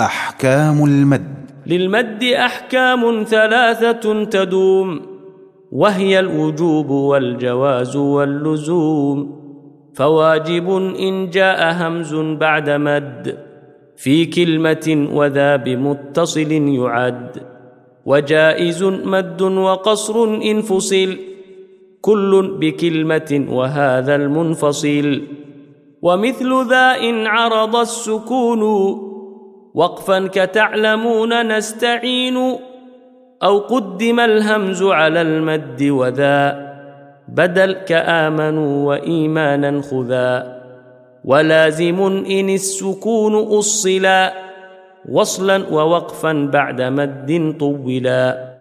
أحكام المد. للمد أحكام ثلاثة تدوم وهي الوجوب والجواز واللزوم. فواجب إن جاء همز بعد مد في كلمة وذا بمتصل يعد. وجائز مد وقصر إن فصل كل بكلمة وهذا المنفصل. ومثل ذا إن عرض السكون وقفا كتعلمون نستعين أو قدم الهمز على المد وذا بدل كآمنوا وإيمانا خذا ولازم إن السكون أصلا وصلا ووقفا بعد مد طولا